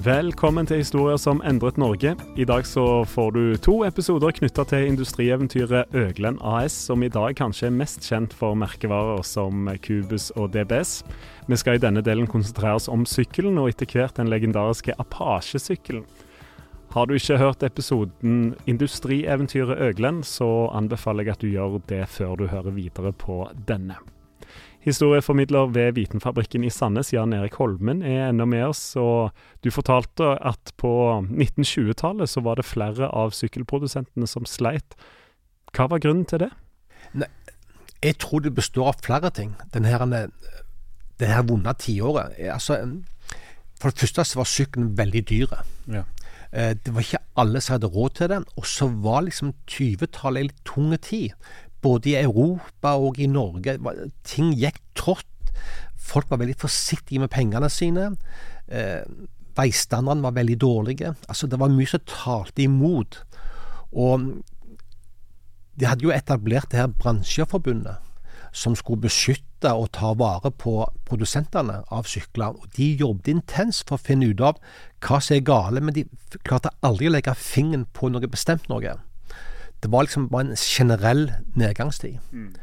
Velkommen til Historier som endret Norge. I dag så får du to episoder knytta til industrieventyret Øglen AS, som i dag kanskje er mest kjent for merkevarer som Cubus og DBS. Vi skal i denne delen konsentrere oss om sykkelen, og etter hvert den legendariske Apache-sykkelen. Har du ikke hørt episoden Industrieventyret Øglen, så anbefaler jeg at du gjør det før du hører videre på denne. Historieformidler ved Vitenfabrikken i Sandnes, Jan Erik Holmen, er ennå med oss. og Du fortalte at på 1920-tallet så var det flere av sykkelprodusentene som sleit. Hva var grunnen til det? Nei, jeg tror det består av flere ting. Denne her, det her vonde tiåret. Altså, for det første så var sykkelen veldig dyr. Ja. Eh, det var ikke alle som hadde råd til den. Og så var liksom 20-tallet en litt tung tid både i Europa og i Norge. Ting gikk trått. Folk var veldig forsiktige med pengene sine. Eh, Veistandardene var veldig dårlige. Altså, det var mye som talte imot. Og de hadde jo etablert det her bransjeforbundet, som skulle beskytte og ta vare på produsentene av sykler. Og De jobbet intenst for å finne ut av hva som er gale, men de klarte aldri å legge fingeren på noe bestemt noe. Det var liksom bare en generell nedgangstid. Mm.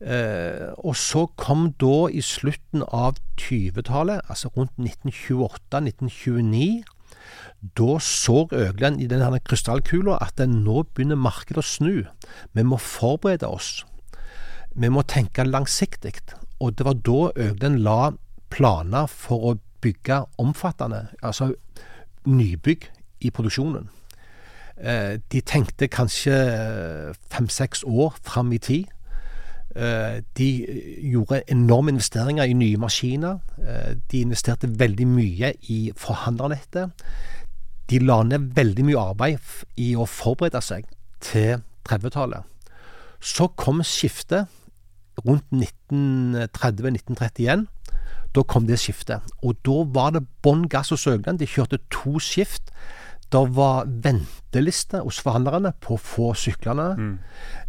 Eh, og så kom da i slutten av 20-tallet, altså rundt 1928-1929, da så Øgland i denne krystallkula at nå begynner markedet å snu. Vi må forberede oss. Vi må tenke langsiktig. Og det var da Øgland la planer for å bygge omfattende, altså nybygg i produksjonen. Eh, de tenkte kanskje eh, fem-seks år fram i tid. Eh, de gjorde enorme investeringer i nye maskiner. De investerte veldig mye i forhandlernettet. De la ned veldig mye arbeid i å forberede seg til 30-tallet. Så kom skiftet rundt 1930-1931. Da kom det skiftet. Og da var det bånn gass og Søgland. De kjørte to skift. Det var venteliste hos forhandlerne på å få syklene. Mm.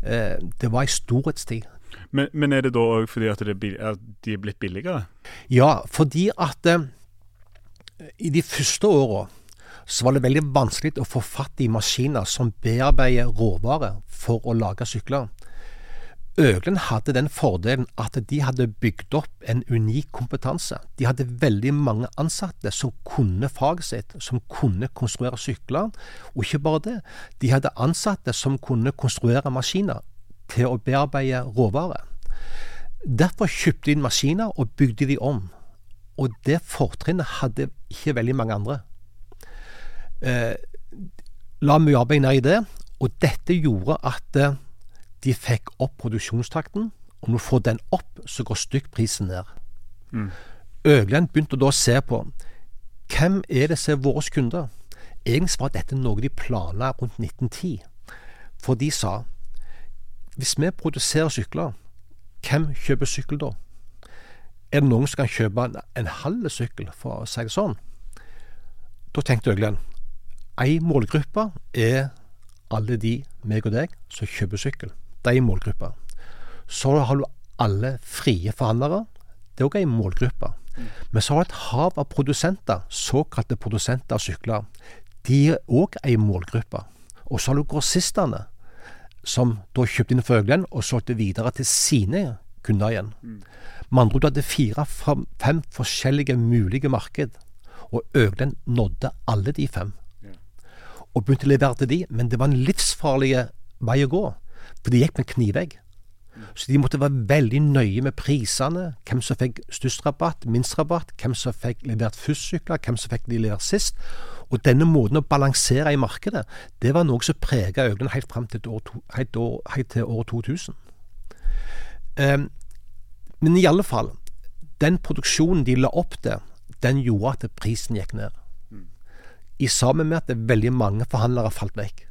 Eh, det var ei storhetstid. Men, men, er det da òg fordi at, det, at, de er blitt billigere? Ja, fordi at eh, i de første åra så var det veldig vanskelig å få fatt i maskiner som bearbeider råvarer for å lage sykler. Øglen hadde den fordelen at de hadde bygd opp en unik kompetanse. De hadde veldig mange ansatte som kunne faget sitt, som kunne konstruere sykler. Og ikke bare det, de hadde ansatte som kunne konstruere maskiner til å bearbeide råvarer. Derfor kjøpte de maskiner og bygde de om. Og det fortrinnet hadde ikke veldig mange andre. Eh, la mye arbeid ned i det, Og dette gjorde at eh, de fikk opp produksjonstakten. Når du får den opp, så går stykkprisen ned. Mm. Øgland begynte da å se på hvem er det som er våre kunder. Egentlig var dette noe de planla rundt 1910. For de sa hvis vi produserer sykler, hvem kjøper sykkel da? Er det noen som kan kjøpe en, en halv sykkel, for å si det sånn? Da tenkte Øgland ei målgruppe er alle de, meg og deg, som kjøper sykkel. Det ei målgruppe. Så har du alle frie forhandlere. Det er òg ei målgruppe. Men så har du et hav av produsenter, såkalte produsenter av sykler. De er òg ei målgruppe. Og så har du grossistene, som da kjøpte inn Øglen og solgte videre til sine kunder igjen. Med andre ord, du hadde fire-fem forskjellige mulige marked, og Øglen nådde alle de fem. Og begynte å levere til de, men det var en livsfarlig vei å gå, for de gikk med knivegg. Så de måtte være veldig nøye med prisene, hvem som fikk størst rabatt, minst rabatt, hvem som fikk levert først sykler, hvem som fikk de levert sist. Og denne måten å balansere i markedet, det var noe som prega Øglen helt fram til, år, helt, år, helt til år 2000. Um, men i alle fall, den produksjonen de la opp til, den gjorde at prisen gikk ned. I sammen med at veldig mange forhandlere falt vekk.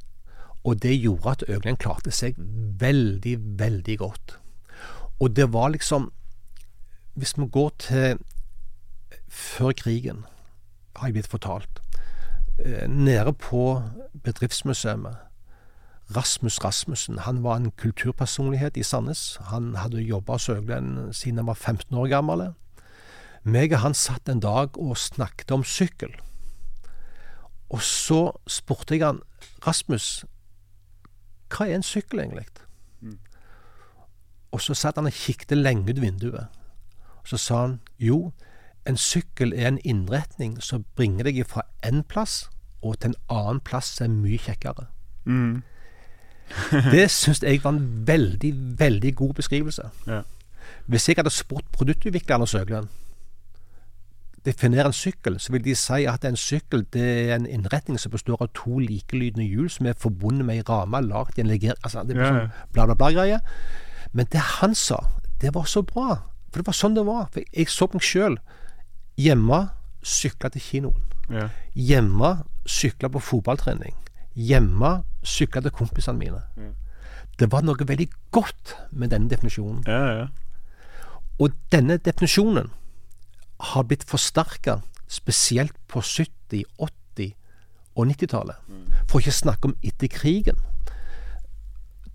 Og det gjorde at Øglen klarte seg veldig, veldig godt. Og det var liksom Hvis vi går til før krigen, har jeg blitt fortalt, eh, nede på Bedriftsmuseet Rasmus Rasmussen han var en kulturpersonlighet i Sandnes. Han hadde jobba hos Øglen siden han var 15 år gammel. Meg og han satt en dag og snakket om sykkel. Og så spurte jeg han Rasmus, hva er en sykkel egentlig? Og så satt han og kikket lenge ut vinduet. Og så sa han jo, en sykkel er en innretning som bringer deg fra én plass og til en annen plass som er mye kjekkere. Mm. Det syns jeg var en veldig, veldig god beskrivelse. Ja. Hvis jeg hadde spurt produktutvikleren og Øgland definere en sykkel, så vil de si at en sykkel det er en innretning som består av to likelydende hjul som er forbundet med ei ramme lagd i en leger... Altså, det blir sånn bla, bla, bla-greie. Men det han sa, det var så bra. For det var sånn det var. For jeg så meg sjøl hjemme sykle til kinoen. Ja. Hjemme sykle på fotballtrening. Hjemme sykle til kompisene mine. Det var noe veldig godt med denne definisjonen. Ja, ja. Og denne definisjonen har blitt forsterka spesielt på 70-, 80- og 90-tallet. For ikke å snakke om etter krigen.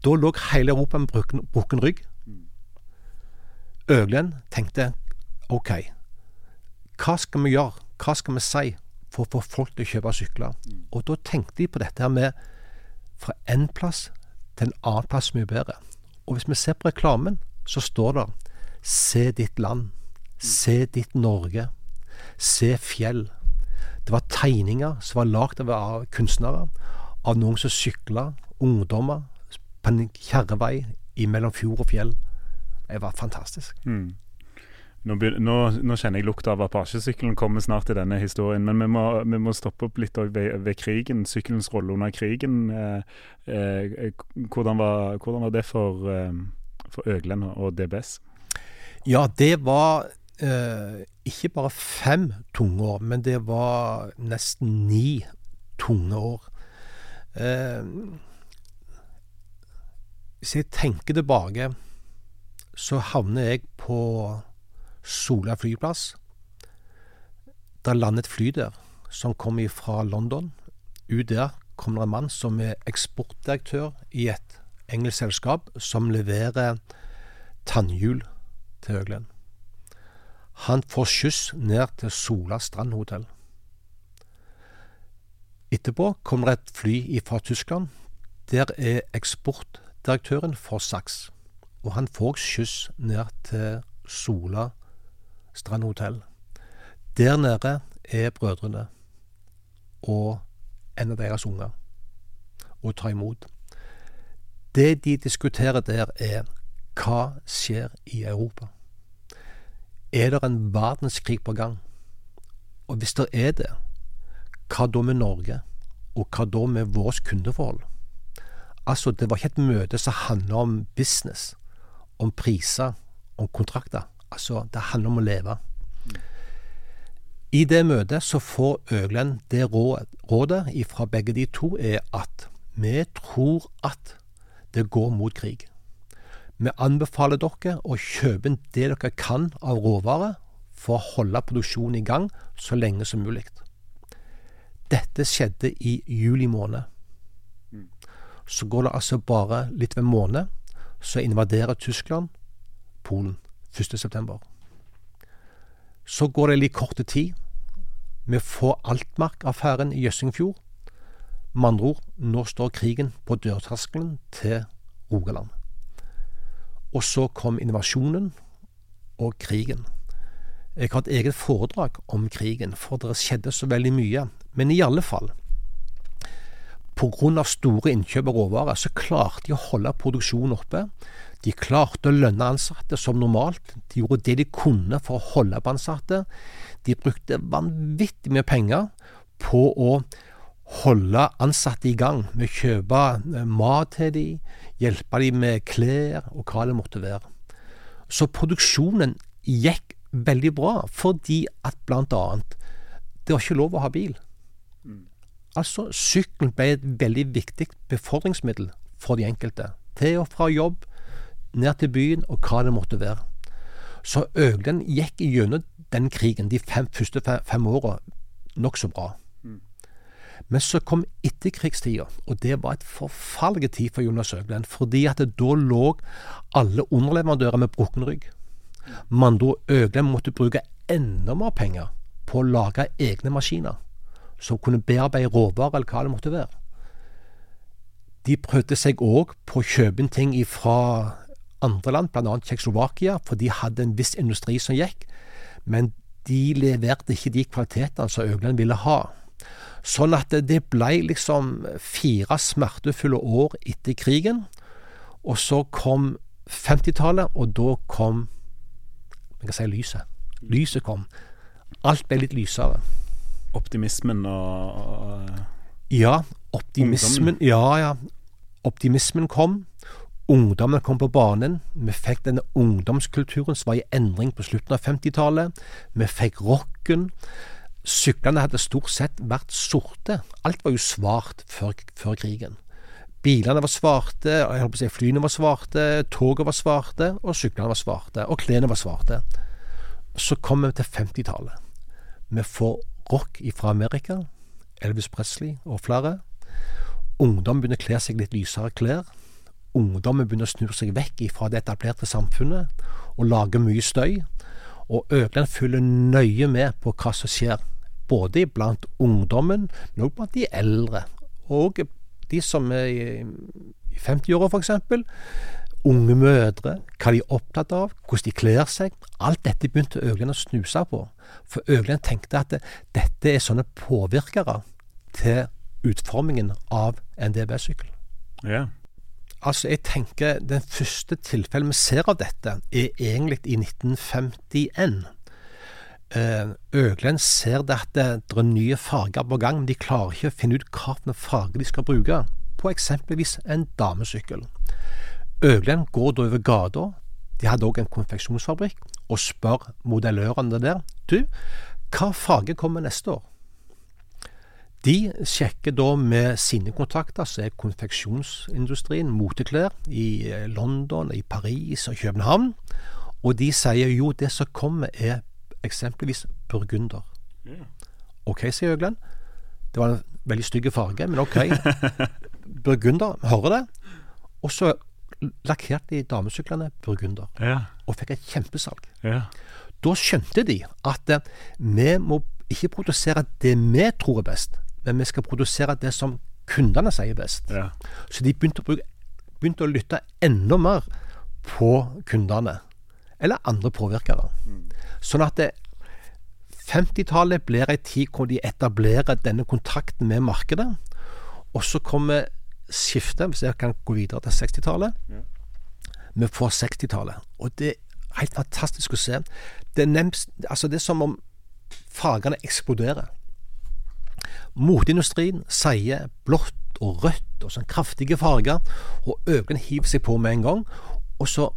Da lå hele Europa med brukken, rygg. Øglen tenkte OK, hva skal vi gjøre? Hva skal vi si for å få folk til å kjøpe sykler? Og da tenkte de på dette her med fra én plass til en annen plass mye bedre. Og hvis vi ser på reklamen, så står det Se ditt land. Se ditt Norge. Se fjell. Det var tegninger som var lagd av- kunstnere. Av noen som sykla, ungdommer, på en kjerrevei mellom fjord og fjell. Det var fantastisk. Mm. Nå, nå, nå kjenner jeg lukta av Apache-sykkelen kommer snart i denne historien, men vi må, vi må stoppe opp litt ved, ved krigen. Sykkelens rolle under krigen. Eh, eh, hvordan, var, hvordan var det for, eh, for Øglen og- DBS? Ja, det var ikke bare fem tunge år, men det var nesten ni tunge år. Eh, hvis jeg tenker tilbake, så havner jeg på Sola flyplass. Det landet fly der som kom fra London. Ut der kommer en mann som er eksportdirektør i et engelsk selskap som leverer tannhjul til Høglen. Han får skyss ned til Sola strandhotell. Etterpå kommer et fly fra Tyskland. Der er eksportdirektøren for Saks. Og han får skyss ned til Sola strandhotell. Der nede er brødrene og en av deres unger og tar imot. Det de diskuterer der, er hva skjer i Europa? Er det en verdenskrig på gang? Og hvis det er det, hva da med Norge? Og hva da med vårt kundeforhold? Altså, det var ikke et møte som handla om business, om priser, om kontrakter. Altså, det handler om å leve. I det møtet så får Øglen det rådet fra begge de to er at vi tror at det går mot krig. Vi anbefaler dere å kjøpe inn det dere kan av råvarer for å holde produksjonen i gang så lenge som mulig. Dette skjedde i juli måned. Så går det altså bare litt ved måned, så invaderer Tyskland Polen 1.9. Så går det litt kort tid. Vi får Altmark-affæren i Jøssingfjord. Med andre ord, nå står krigen på dørterskelen til Rogaland. Og så kom invasjonen og krigen. Jeg har et eget foredrag om krigen, for det skjedde så veldig mye. Men i alle fall, pga. store innkjøp av råvarer, så klarte de å holde produksjonen oppe. De klarte å lønne ansatte som normalt. De gjorde det de kunne for å holde på ansatte. De brukte vanvittig mye penger på å holde ansatte i gang med å kjøpe eh, mat til dem, hjelpe dem med klær og hva det måtte være. Så produksjonen gikk veldig bra, fordi at annet det var ikke lov å ha bil. Altså, sykkelen ble et veldig viktig befordringsmiddel for de enkelte. Til og fra jobb, ned til byen og hva det måtte være. Så Øglen gikk gjennom den krigen de fem, første fem åra nokså bra. Men så kom etterkrigstida, og det var et forferdelig tid for Jonas Øglen. Fordi at det, da lå alle underleverandører med brukken rygg. Andre ord, måtte bruke enda mer penger på å lage egne maskiner som kunne bearbeide råvarer, eller hva det måtte være. De prøvde seg òg på å kjøpe inn ting fra andre land, bl.a. Tsjekkoslovakia, for de hadde en viss industri som gikk. Men de leverte ikke de kvalitetene som Øglen ville ha. Sånn at det ble liksom fire smertefulle år etter krigen. Og så kom 50-tallet, og da kom jeg kan si lyset. Lyset kom. Alt ble litt lysere. Optimismen og, og Ja, optimismen Ungdommen. Ja, ja. Optimismen kom. Ungdommen kom på banen. Vi fikk denne ungdomskulturen som var i endring på slutten av 50-tallet. Vi fikk rocken. Syklene hadde stort sett vært sorte. Alt var jo svart før, før krigen. Bilene var svarte, si flyene var svarte, toget var svarte, og syklene var svarte, og klærne var svarte. Så kommer vi til 50-tallet. Vi får rock fra Amerika, Elvis Presley og flere. Ungdom begynner å kle seg litt lysere klær. Ungdommen begynner å snu seg vekk fra det etablerte samfunnet og lage mye støy. Og Økland følger nøye med på hva som skjer, både blant ungdommen, men også blant de eldre. Og de som er i i 50-åra, f.eks. Unge mødre, hva de er opptatt av, hvordan de kler seg. Alt dette begynte Øglen å snuse på. For Øglen tenkte at dette er sånne påvirkere til utformingen av en DB-sykkel. Ja. Altså, jeg tenker Den første tilfellet vi ser av dette, er egentlig i 1951. Eh, Øglen ser det at det er nye farger på gang, men de klarer ikke å finne ut hvilken farge de skal bruke. På eksempelvis en damesykkel. Øglen går da over gata, de hadde òg en konfeksjonsfabrikk, og spør modellørene der. Du, hva farge kommer neste år? De sjekker da med sine kontakter, som er konfeksjonsindustrien, moteklær i eh, London, i Paris og København, og de sier jo det som kommer er eksempelvis burgunder. Ok, sier Øglen. Det var en veldig stygg farge, men ok. burgunder, hører det. Og så lakkerte de damesyklene burgunder, Ja. og fikk et kjempesalg. Ja. Da skjønte de at eh, vi må ikke produsere det vi tror er best, men vi skal produsere det som kundene sier er best. Ja. Så de begynte å, bruke, begynte å lytte enda mer på kundene, eller andre påvirkere. Sånn at 50-tallet blir ei tid hvor de etablerer denne kontakten med markedet, og så kommer skiftet, hvis jeg kan gå videre til 60-tallet. Vi får 60-tallet, og det er helt fantastisk å se. Det er, nemst, altså det er som om fargene eksploderer. Moteindustrien sier blått blått og rødt og sånn kraftige farger. Og øynene hiver seg på med en gang. Og så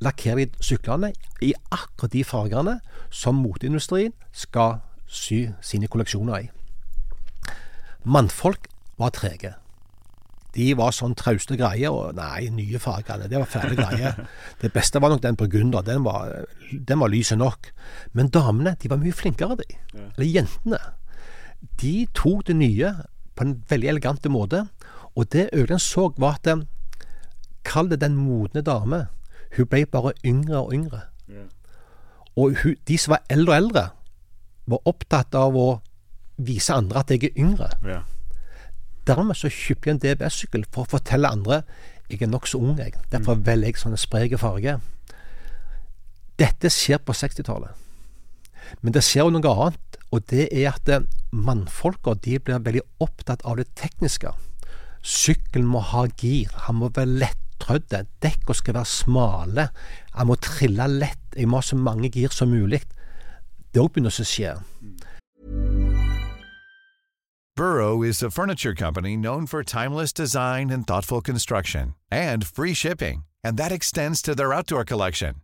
lakkerer de syklene i akkurat de fargene som moteindustrien skal sy sine kolleksjoner i. Mannfolk var trege. De var sånn trauste greier. og Nei, nye farger, det var fæle greier. Det beste var nok den burgunder. Den var, den var lyse nok. Men damene, de var mye flinkere, de. Eller jentene. De tok det nye på en veldig elegante måte. Og det Øglen så, var at eh, Kall det den modne dame. Hun ble bare yngre og yngre. Og hun, de som var eldre og eldre, var opptatt av å vise andre at jeg er yngre. Yeah. Dermed så kjøpte jeg en DBS-sykkel for å fortelle andre jeg er nokså ung. jeg. Derfor velger jeg sånne spreke farger. Dette skjer på 60-tallet. Men det skjer jo noe annet, og det er at eh, mannfolka de blir veldig opptatt av det tekniske. Sykkelen må ha gir, han må være lettrødde, er dekka skal være smale, han må trille lett, jeg må ha så mange gir som mulig. Det er òg begynner å skje. Burrow is a furniture company known for timeless design and thoughtful construction, and free shipping, and that extends to their outdoor collection.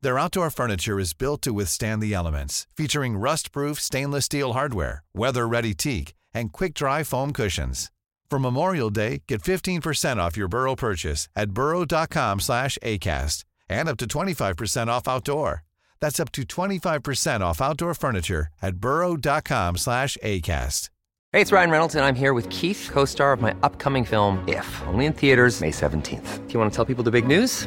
Their outdoor furniture is built to withstand the elements, featuring rust-proof stainless steel hardware, weather-ready teak, and quick-dry foam cushions. For Memorial Day, get 15% off your Burrow purchase at burrow.com slash ACAST, and up to 25% off outdoor. That's up to 25% off outdoor furniture at burrow.com slash ACAST. Hey, it's Ryan Reynolds, and I'm here with Keith, co star of my upcoming film, If, only in theaters, May 17th. Do you want to tell people the big news?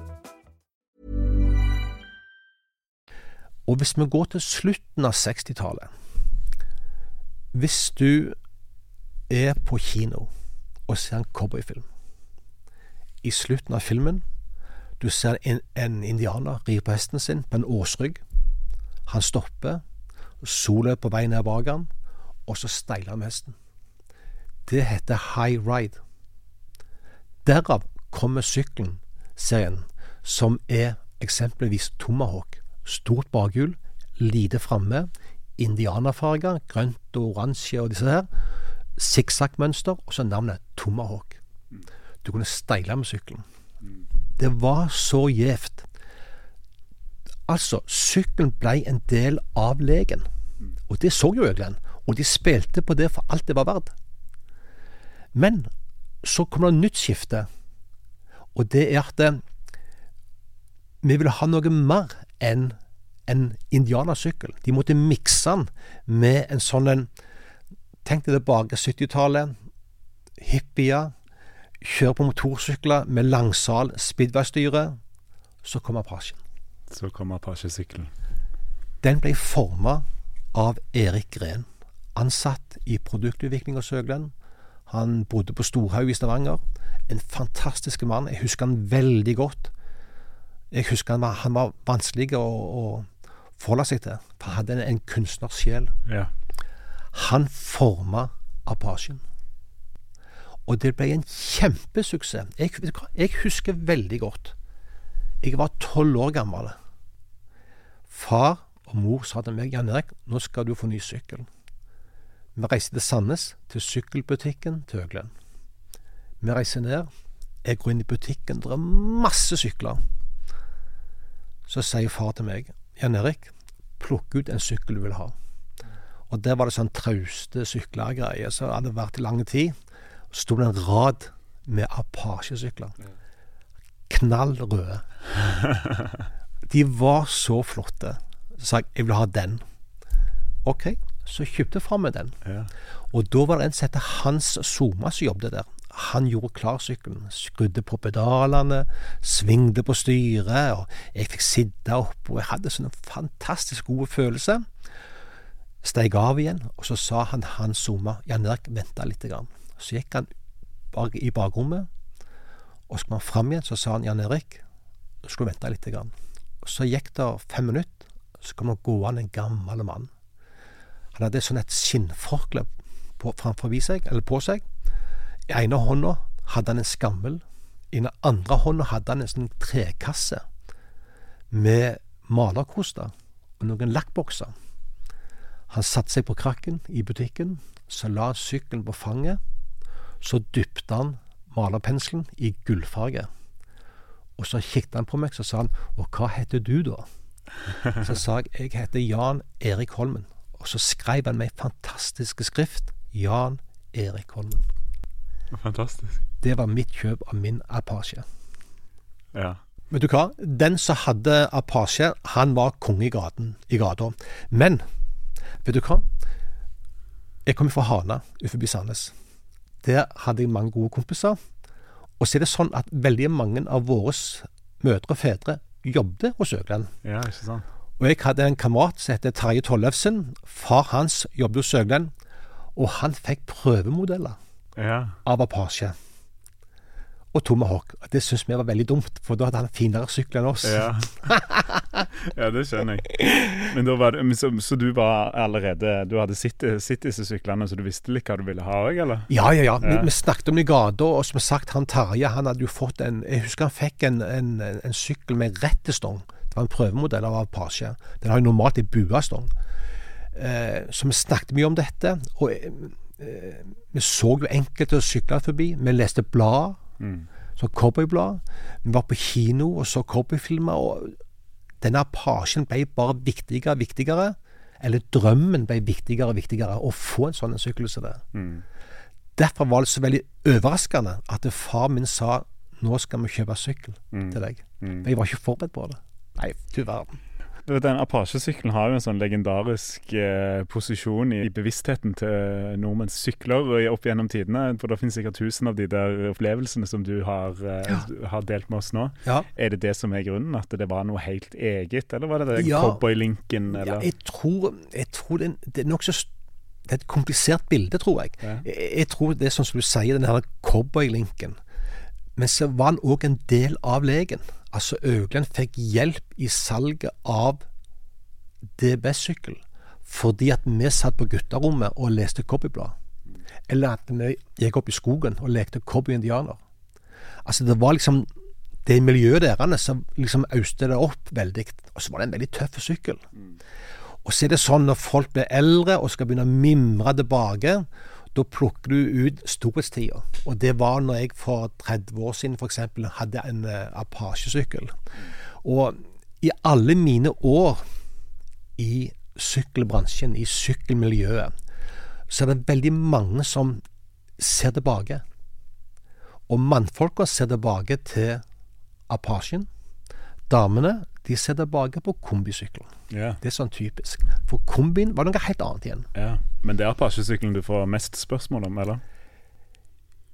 Og hvis vi går til slutten av 60-tallet Hvis du er på kino og ser en cowboyfilm I slutten av filmen du ser en, en indianer ri på hesten sin på en åsrygg. Han stopper, sola er på vei ned bak han, og så steiler han med hesten. Det heter high ride. Derav kommer sykkelen, serien, som er eksempelvis Tomahawk. Stort bakhjul, lite framme, indianerfarger, grønt og oransje og disse her. Sikksakk-mønster, og så navnet Tomahawk. Du kunne steile med sykkelen. Det var så gjevt. Altså, sykkelen ble en del av leken. Og det så jo Øglen. Og de spilte på det for alt det var verdt. Men så kom det nytt skifte, og det er at eh, vi ville ha noe mer enn en indianersykkel. De måtte mikse den med en sånn en Tenk deg tilbake 70-tallet. Hippier. Kjører på motorsykler med langsal, speedway-styre. Så kom Apachen. Så kom Apache-sykkelen. Den ble forma av Erik Gren, ansatt i produktutvikling hos Høgland. Han bodde på Storhaug i Stavanger. En fantastisk mann. Jeg husker han veldig godt. Jeg husker han var, han var vanskelig å, å forholde seg til. For han hadde en, en kunstnersjel. Ja. Han forma Apasjen. Og det ble en kjempesuksess. Jeg, jeg husker veldig godt. Jeg var tolv år gammel. Far og mor sa til meg Jan Erik, nå skal du få ny sykkel. Vi reiste til Sandnes, til sykkelbutikken til Høglen. Vi reiser ned. Jeg går inn i butikken, det er masse sykler. Så sier far til meg, Jan Erik, plukk ut en sykkel du vil ha. Og der var det sånn trauste syklergreier som hadde vært i lang tid. Så sto det en rad med Apache-sykler. Knall røde. De var så flotte. Så sa jeg jeg vil ha den. OK, så kjøpte jeg fra meg den. Ja. Og da var det en som het Hans Soma som jobbet der. Han gjorde klar sykkelen. Skrudde på pedalene, svingte på styret, og jeg fikk sitte opp, og jeg hadde sånn en fantastisk god følelse. Steig av igjen, og så sa han han zooma. Jan Erik, venta litt. Grann. Så gikk han i bakrommet, og så kom han fram igjen, så sa han Jan Erik, du skal du vente litt. Grann. Så gikk det fem minutter, så kom det gående en gammel mann. Han hadde sånn et skinnforkle på, på seg. I ene hånda hadde han en skammel. I den andre hånda hadde han en sånn trekasse med malerkoster og noen lakkbokser. Han satte seg på krakken i butikken, så la sykkelen på fanget. Så dypte han malerpenselen i gullfarge. Og så kikket han på meg, så sa han 'Og hva heter du, da?' Så sa jeg 'Jeg heter Jan Erik Holmen'. Og så skrev han med ei fantastisk skrift 'Jan Erik Holmen'. Fantastisk. Det var mitt kjøp av min Apache. Ja. Vet du hva? Den som hadde Apache, han var konge i gaten, i gata. Men vet du hva? Jeg kom fra Hana utenfor Sandnes. Der hadde jeg mange gode kompiser. Og så er det sånn at veldig mange av våre mødre og fedre jobbet hos Øgland. ja, ikke sant. Og jeg hadde en kamerat som heter Terje Tollefsen. Far hans jobbet hos Øgland. Og han fikk prøvemodeller Ja. av Apache og Tomahawk. Det syntes vi var veldig dumt, for da hadde han finere sykkel enn oss. Ja. ja, det skjønner jeg. Men da var det, så, så du var allerede Du hadde sett, disse syklene, så du visste litt hva du ville ha òg, eller? Ja, ja, ja. Vi, Ja. vi snakket om det i gata, og som sagt, han Tarje han hadde jo fått en Jeg husker han fikk en, en, en sykkel med rettestong. Det var en prøvemodell av Apache. Den har jo normalt en buestong. Eh, så vi snakket mye om dette. Og vi så jo enkelte sykle forbi. Vi leste blad, Mm. så cowboyblad. Vi var på kino og så cowboyfilmer. Og denne apasjen ble bare viktigere og viktigere. Eller drømmen ble viktigere og viktigere. Å få en sånn en sykkel som det. Mm. Derfor var det så veldig overraskende at far min sa nå skal vi kjøpe sykkel Mm. til deg. Mm. Men jeg var ikke forberedt på det. Nei, du verden. Den Apache-sykkelen har jo en sånn legendarisk eh, posisjon i, i bevisstheten til nordmenns sykler opp gjennom tidene. For det finnes sikkert tusen av de der opplevelsene som du har, eh, har delt med oss nå. Ja. Er det det som er grunnen? At det var noe helt eget? Eller var det det Ja. cowboylinken? ja jeg tror, jeg tror det, det er nokså Det er et komplisert bilde, tror jeg. Ja. jeg. Jeg tror det er sånn som du sier, den her cowboylinken. Men så var han òg en del av leken. Altså Øgland fikk hjelp i salget av DBS-sykkel fordi at vi satt på gutterommet og leste copyblad. Eller at vi gikk opp i skogen og lekte cowboy-indianer. Altså det var liksom det miljøet deres som liksom auste det opp veldig. Og så var det en veldig tøff sykkel. Og så er det sånn når folk blir eldre og skal begynne å mimre tilbake, da plukker du ut storhetstida. Og det var når jeg for 30 år siden f.eks. hadde en eh, Apache-sykkel. Og i alle mine år i sykkelbransjen, i sykkelmiljøet, så er det veldig mange som ser tilbake. Og mannfolka ser tilbake til Apachen. Damene de ser tilbake på kombisykkelen. Yeah. Det er sånn typisk. For kombien var noe helt annet igjen. ja. Men det er Apache-sykkelen du får mest spørsmål om, eller?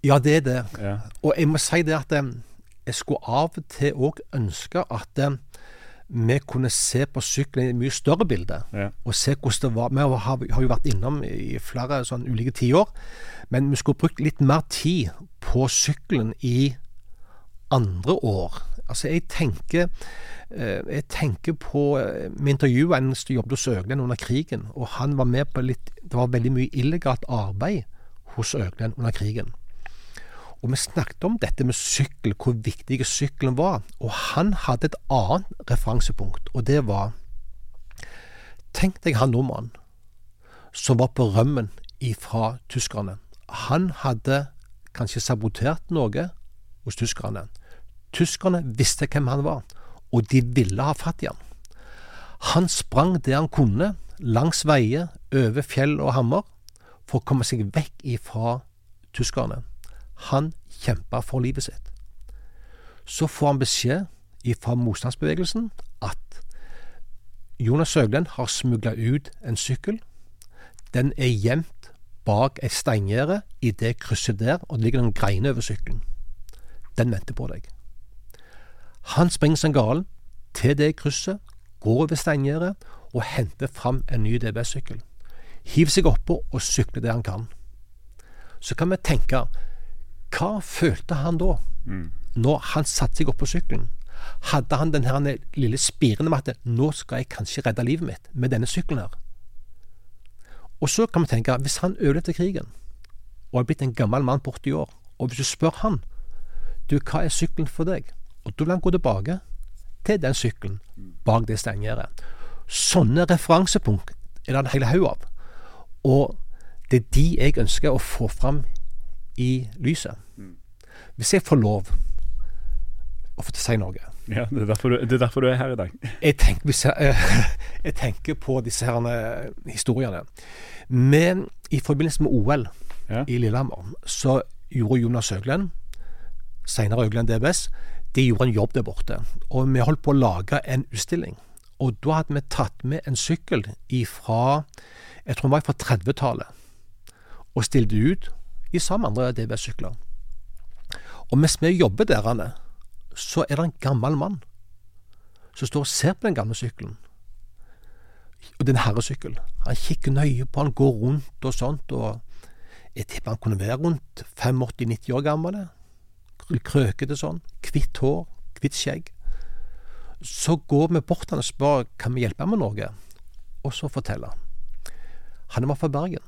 Ja, det er det. Ja. Og jeg må si det at eh, jeg skulle av og til òg ønske at eh, vi kunne se på sykkelen i et mye større bilde. Ja. Og se hvordan det var. Vi har, har jo vært innom i flere sånn ulike tiår. Men vi skulle brukt litt mer tid på sykkelen i andre år. Altså, jeg tenker eh, Jeg tenker på eh, Vi intervjua en som jobbet hos Øglen under krigen, og han var med på litt Det var veldig mye illegalt arbeid hos Øglen under krigen. Og vi snakket om dette med sykkel, hvor viktig sykkelen var. Og han hadde et annet referansepunkt, og det var Tenk deg han nordmannen som var på rømmen ifra tyskerne. Han hadde kanskje sabotert noe hos tyskerne. Tyskerne visste hvem han var, og de ville ha fatt i ham. Han sprang det han kunne, langs veier, over fjell og hammer, for å komme seg vekk ifra tyskerne. Han kjempa for livet sitt. Så får han beskjed ifra motstandsbevegelsen at Jonas Søglen har smugla ut en sykkel. Den er gjemt bak et steingjerde i det krysset der, og det ligger noen greiner over sykkelen. Den venter på deg. Han springer som galen til det krysset, går over steingjerdet og henter fram en ny DB-sykkel. Hiver seg oppå og sykler det han kan. Så kan vi tenke hva følte han da, når han satte seg opp på sykkelen? Hadde han den her lille spiren med at nå skal jeg kanskje redde livet mitt med denne sykkelen her? Og så kan vi tenke, hvis han overlevde krigen, og er blitt en gammel mann på 80 år, og hvis du spør han, du, hva er sykkelen for deg? Og da vil han gå tilbake til den sykkelen bak det steingjerdet. Sånne referansepunkt er det en hel haug av. Og det er de jeg ønsker å få fram i lyset. Hvis jeg får lov å få til å si noe Ja, det er, du, det er derfor du er her i dag. jeg tenker, jeg, jeg tenker på disse her eh, historiene. Men i forbindelse med OL Ja. i Lillehammer, så gjorde Jonas Søglen, senere Øglen DBS, de gjorde en jobb der borte. Og vi holdt på å lage en utstilling. Og da hadde vi tatt med en sykkel ifra, jeg tror den var fra 30-tallet, og stilte ut i sammen med andre DBS-sykler. Og mens vi jobber der, så er det en gammel mann som står og ser på den gamle sykkelen. Og det er en herresykkel. Han kikker nøye på han, går rundt og sånt, og jeg tipper han kunne være rundt 85-90 år gammel. Kr- Krøkete sånn, hvitt hår, hvitt skjegg. Så går vi bort han og spør kan vi hjelpe ham med noe, og så forteller han. Han var fra Bergen.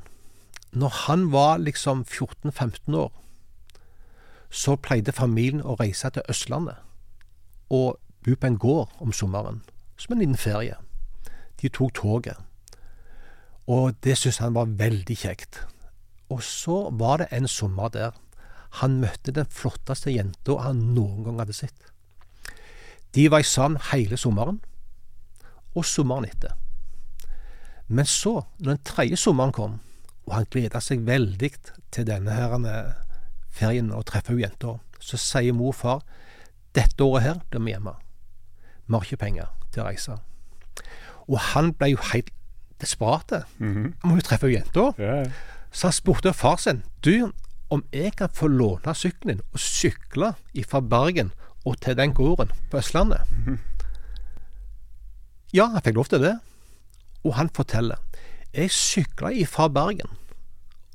Når han var liksom 14-15 år, så pleide familien å reise til Østlandet og bo på en gård om sommeren, som en liten ferie. De tok toget, og det syntes han var veldig kjekt. Og så var det en sommer der han møtte den flotteste jenta han noen gang hadde sett. De var sammen hele sommeren, og sommeren etter. Men så, når den tredje sommeren kom, og han gleda seg veldig til denne her eh, ferien og treffe jenta, så sier mor og far dette året her blir vi hjemme. Vi har ikke penger til å reise. Og han ble jo helt desperat. Han må jo treffe jenta. Ja, ja. Så han spurte far sin Du, om jeg kan få låne sykkelen din og sykle fra Bergen og til den gården på Østlandet? Ja, han fikk lov til det. Og han forteller Jeg sykla fra Bergen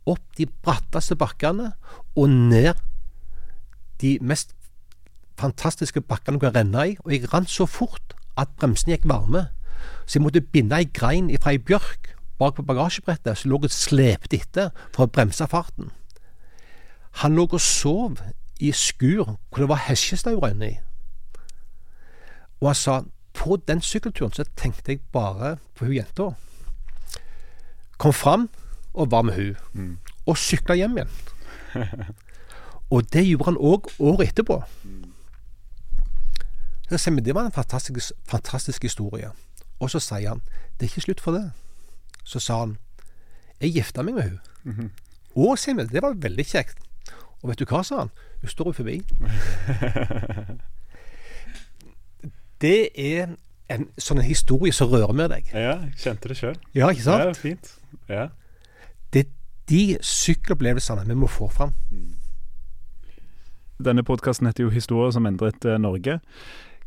opp de bratteste bakkene og ned de mest fantastiske bakkene du kan renne i, og jeg rant så fort at bremsene gikk varme, så jeg måtte binde ei grein fra ei bjørk bak på bagasjebrettet som lå og slepte etter for å bremse farten. Han lå og sov i skur hvor det var hestestaur inni. Og han sa på den sykkelturen så tenkte jeg bare på hun jenta. Kom fram og var med hun, og sykla hjem igjen. Og det gjorde han òg året etterpå. Så sier Det var en fantastisk, fantastisk historie. Og så sier han det er ikke slutt for det. Så sa han jeg gifta meg med hun. Å, sier vi, det var veldig kjekt. Og vet du hva, sa han, hun står jo forbi. det er en sånn en historie som rører med deg. ja, jeg kjente det sjøl. Ja, ikke sant? Ja, fint. Ja. Det er de sykkelopplevelsene vi må få fram. Denne podkasten heter jo 'Historier som endret eh, Norge'.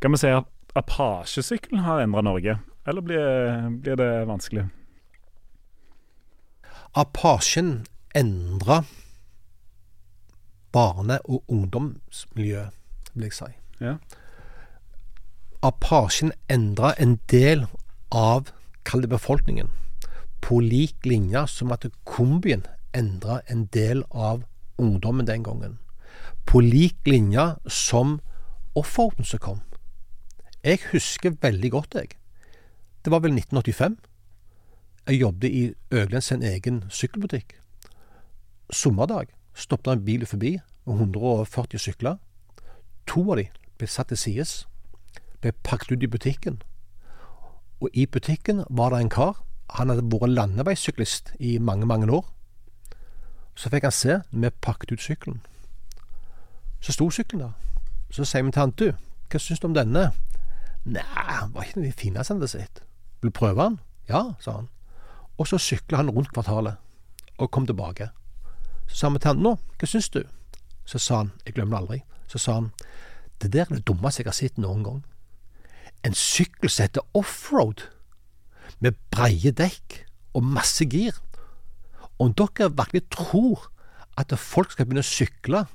Kan vi si at Apache-sykkelen har endra Norge, eller blir, blir det vanskelig? Apachen endra barne- og ungdomsmiljø, vil jeg si. Ja. Apasjen endra en del av, kall det befolkningen, på lik linje som at kombien endra en del av ungdommen den gangen. På lik linje som offeren som kom. Jeg husker veldig godt, jeg. Det var vel 1985. Jeg jobbet i Øglens sin egen sykkelbutikk. Sommerdag stoppet en bil forbi med 140 sykler. To av de ble satt til sides, ble pakket ut i butikken. Og i butikken var det en kar. Han hadde vært landeveissyklist i mange, mange år. Så fikk han se vi pakket ut sykkelen. Så sto sykkelen der. Så sier vi til han, du, hva syns du om denne? Nei, var ikke den fineste han hadde sett. Vil du prøve den? Ja, sa han. Og så sykla han rundt kvartalet, og kom tilbake. Så sa vi til han, nå, hva syns du? Så sa han, jeg glemmer det aldri, så sa han, det der er det dummeste jeg har sett noen gang. En sykkel som heter offroad, med breie dekk og masse gir. Om dere virkelig tror at folk skal begynne å sykle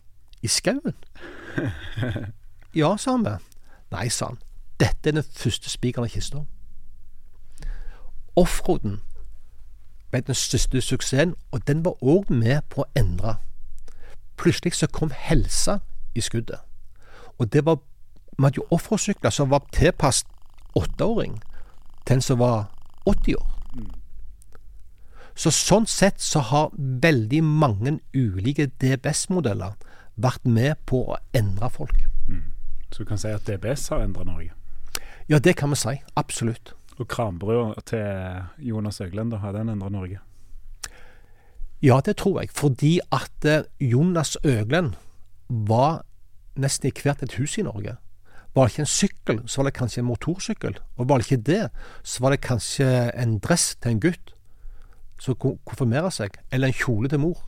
i skauen? Ja, sa han. Nei, sa han. Dette er den første spikeren i kista. Offroaden ble den største suksessen, og den var òg med på å endre. Plutselig så kom helsa i skuddet. Og det var Vi hadde jo offroad-sykler som var tilpasset åtteåring til en som var 80 år. Så sånn sett så har veldig mange ulike DBS-modeller vært med på å endre folk. Så du kan si at DBS har endra Norge. Ja, det kan vi si. Absolutt. Og kranbrøda til Jonas Øglen, da, har den endra Norge? Ja, det tror jeg. Fordi at eh, Jonas Øglen var nesten i hvert et hus i Norge. Var det ikke en sykkel, så var det kanskje en motorsykkel. Og var det ikke det, så var det kanskje en dress til en gutt som ko- konfirmerer seg, eller en kjole til mor.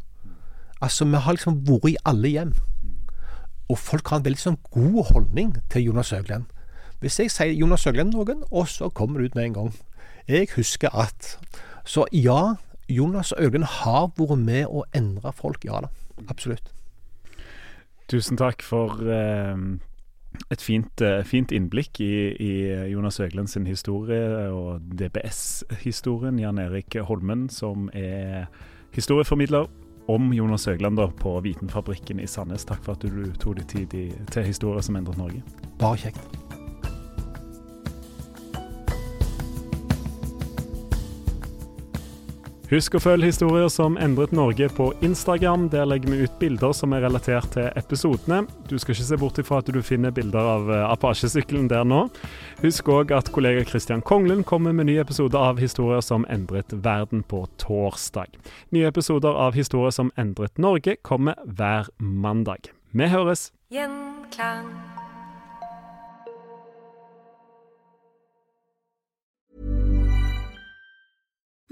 Altså, vi har liksom vært i alle hjem. Og folk har en veldig sånn god holdning til Jonas Øglen. Hvis jeg sier Jonas Søglen noen, og så kommer det ut med en gang. Jeg husker at Så ja, Jonas Øglen har vært med å endre folk. Ja da, absolutt. Tusen takk for eh, et fint, eh, fint innblikk i, i Jonas Øglen sin historie og DBS-historien. Jan Erik Holmen, som er historieformidler om Jonas Øglen da, på Vitenfabrikken i Sandnes. Takk for at du tok deg tid i, til historier som endret Norge. Bare kjekt. Husk å følge historier som endret Norge på Instagram. Der legger vi ut bilder som er relatert til episodene. Du skal ikke se bort ifra at du finner bilder av apasjesykkelen Apache-sykkelen der nå. Husk òg at kollega Kristian Konglund kommer med ny episode av Historier som endret verden på torsdag. Nye episoder av Historier som endret Norge kommer hver mandag. Vi høres! Gjenklang.